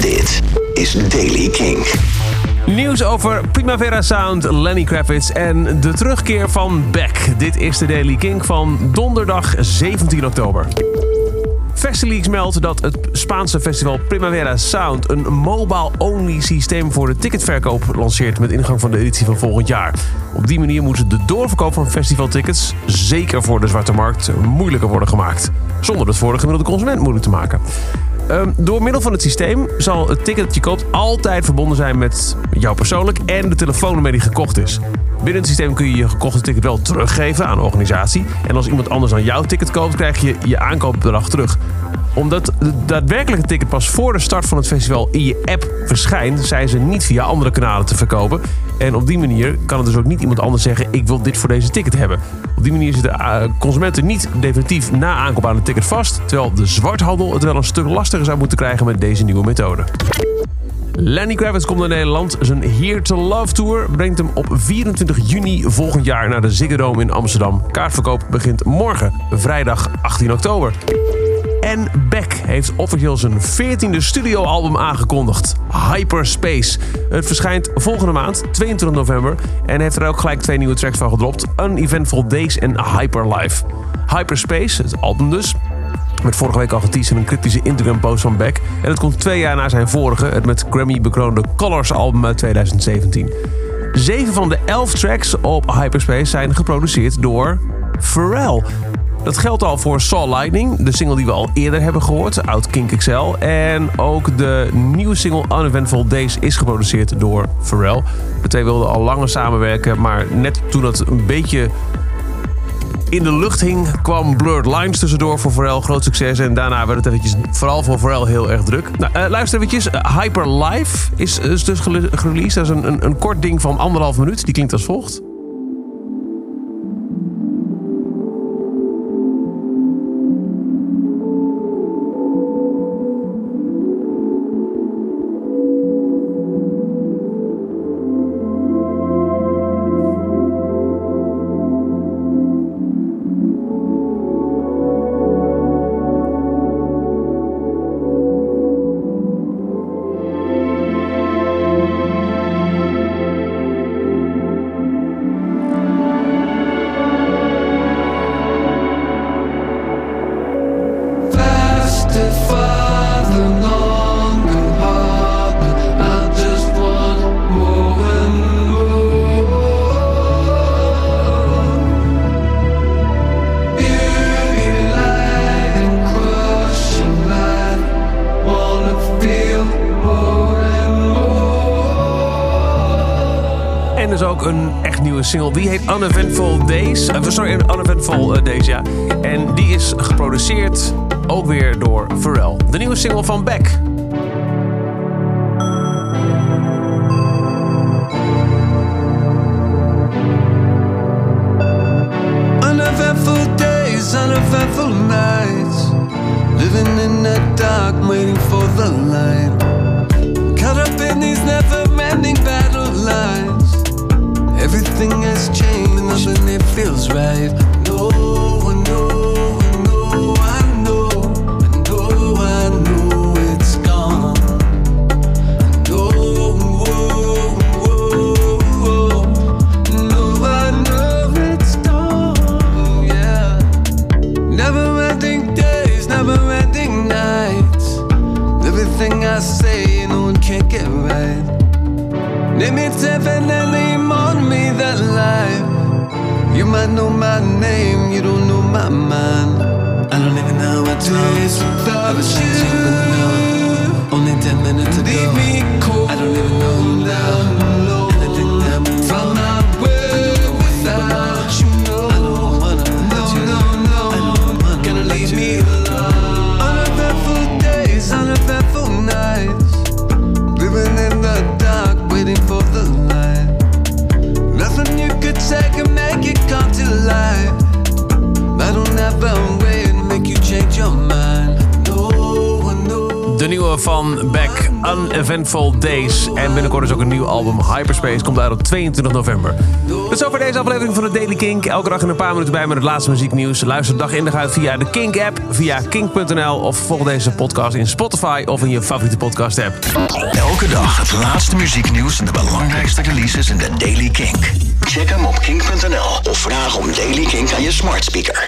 Dit is Daily King. Nieuws over Primavera Sound, Lenny Kravitz en de terugkeer van Beck. Dit is de Daily King van donderdag 17 oktober. Festileaks meldt dat het Spaanse festival Primavera Sound een mobile-only systeem voor de ticketverkoop lanceert met ingang van de editie van volgend jaar. Op die manier moet de doorverkoop van festivaltickets, zeker voor de zwarte markt, moeilijker worden gemaakt. Zonder het voor de gemiddelde consument moeilijk te maken. Ehm, door middel van het systeem zal het ticket dat je koopt altijd verbonden zijn met jou persoonlijk en de telefoon waarmee die gekocht is. Binnen het systeem kun je je gekochte ticket wel teruggeven aan de organisatie. En als iemand anders dan jouw ticket koopt, krijg je je aankoopbedrag terug omdat het daadwerkelijke ticket pas voor de start van het festival in je app verschijnt, zijn ze niet via andere kanalen te verkopen. En op die manier kan het dus ook niet iemand anders zeggen: Ik wil dit voor deze ticket hebben. Op die manier zitten uh, consumenten niet definitief na aankoop aan het ticket vast. Terwijl de zwarthandel het wel een stuk lastiger zou moeten krijgen met deze nieuwe methode. Lenny Kravitz komt naar Nederland. Zijn Here to Love Tour brengt hem op 24 juni volgend jaar naar de Ziggo Dome in Amsterdam. Kaartverkoop begint morgen, vrijdag 18 oktober. En Beck heeft officieel zijn 14e studioalbum aangekondigd. Hyperspace. Het verschijnt volgende maand, 22 november. En heeft er ook gelijk twee nieuwe tracks van gedropt. Uneventful Days en Hyperlife. Hyperspace, het album dus, werd vorige week al geteased in een cryptische Instagram-post van Beck. En het komt twee jaar na zijn vorige, het met Grammy bekroonde Colors album uit 2017. Zeven van de elf tracks op Hyperspace zijn geproduceerd door Pharrell. Dat geldt al voor Saw Lightning, de single die we al eerder hebben gehoord, uit Kink XL. En ook de nieuwe single Uneventful Days is geproduceerd door Pharrell. De twee wilden al langer samenwerken, maar net toen dat een beetje in de lucht hing, kwam Blurred Lines tussendoor voor Pharrell. Groot succes. En daarna werd het eventjes, vooral voor Pharrell, heel erg druk. Nou, uh, luister eventjes. Uh, Hyper Live is, is dus gereleased. Dat is een, een, een kort ding van anderhalf minuut. Die klinkt als volgt. En dus ook een echt nieuwe single. Die heet Uneventful Days. Uh, sorry, Uneventful uh, Days, ja. En die is geproduceerd ook weer door Pharrell. De nieuwe single van Beck. Uneventful nights. Living in the dark, waiting for the light. Caught up in these never-ending battle lines. Everything has changed, nothing it feels right. No, I know, I know, I know, I know, I know it's gone. Whoa. No, I know it's gone, yeah. Never-ending days, never-ending nights. Everything I say, no one can get right. Name it on You might know my name, you don't know my mind. I don't even know what days without you. Only ten minutes ago. Leave me cold. I don't even know who down van Beck, Uneventful Days. En binnenkort is ook een nieuw album, Hyperspace, komt uit op 22 november. Dat is over deze aflevering van de Daily Kink. Elke dag in een paar minuten bij met het laatste muzieknieuws. Luister dag in dag uit via de Kink-app, via kink.nl... of volg deze podcast in Spotify of in je favoriete podcast-app. Elke dag het laatste muzieknieuws en de belangrijkste releases in de Daily Kink. Check hem op kink.nl of vraag om Daily Kink aan je smart speaker.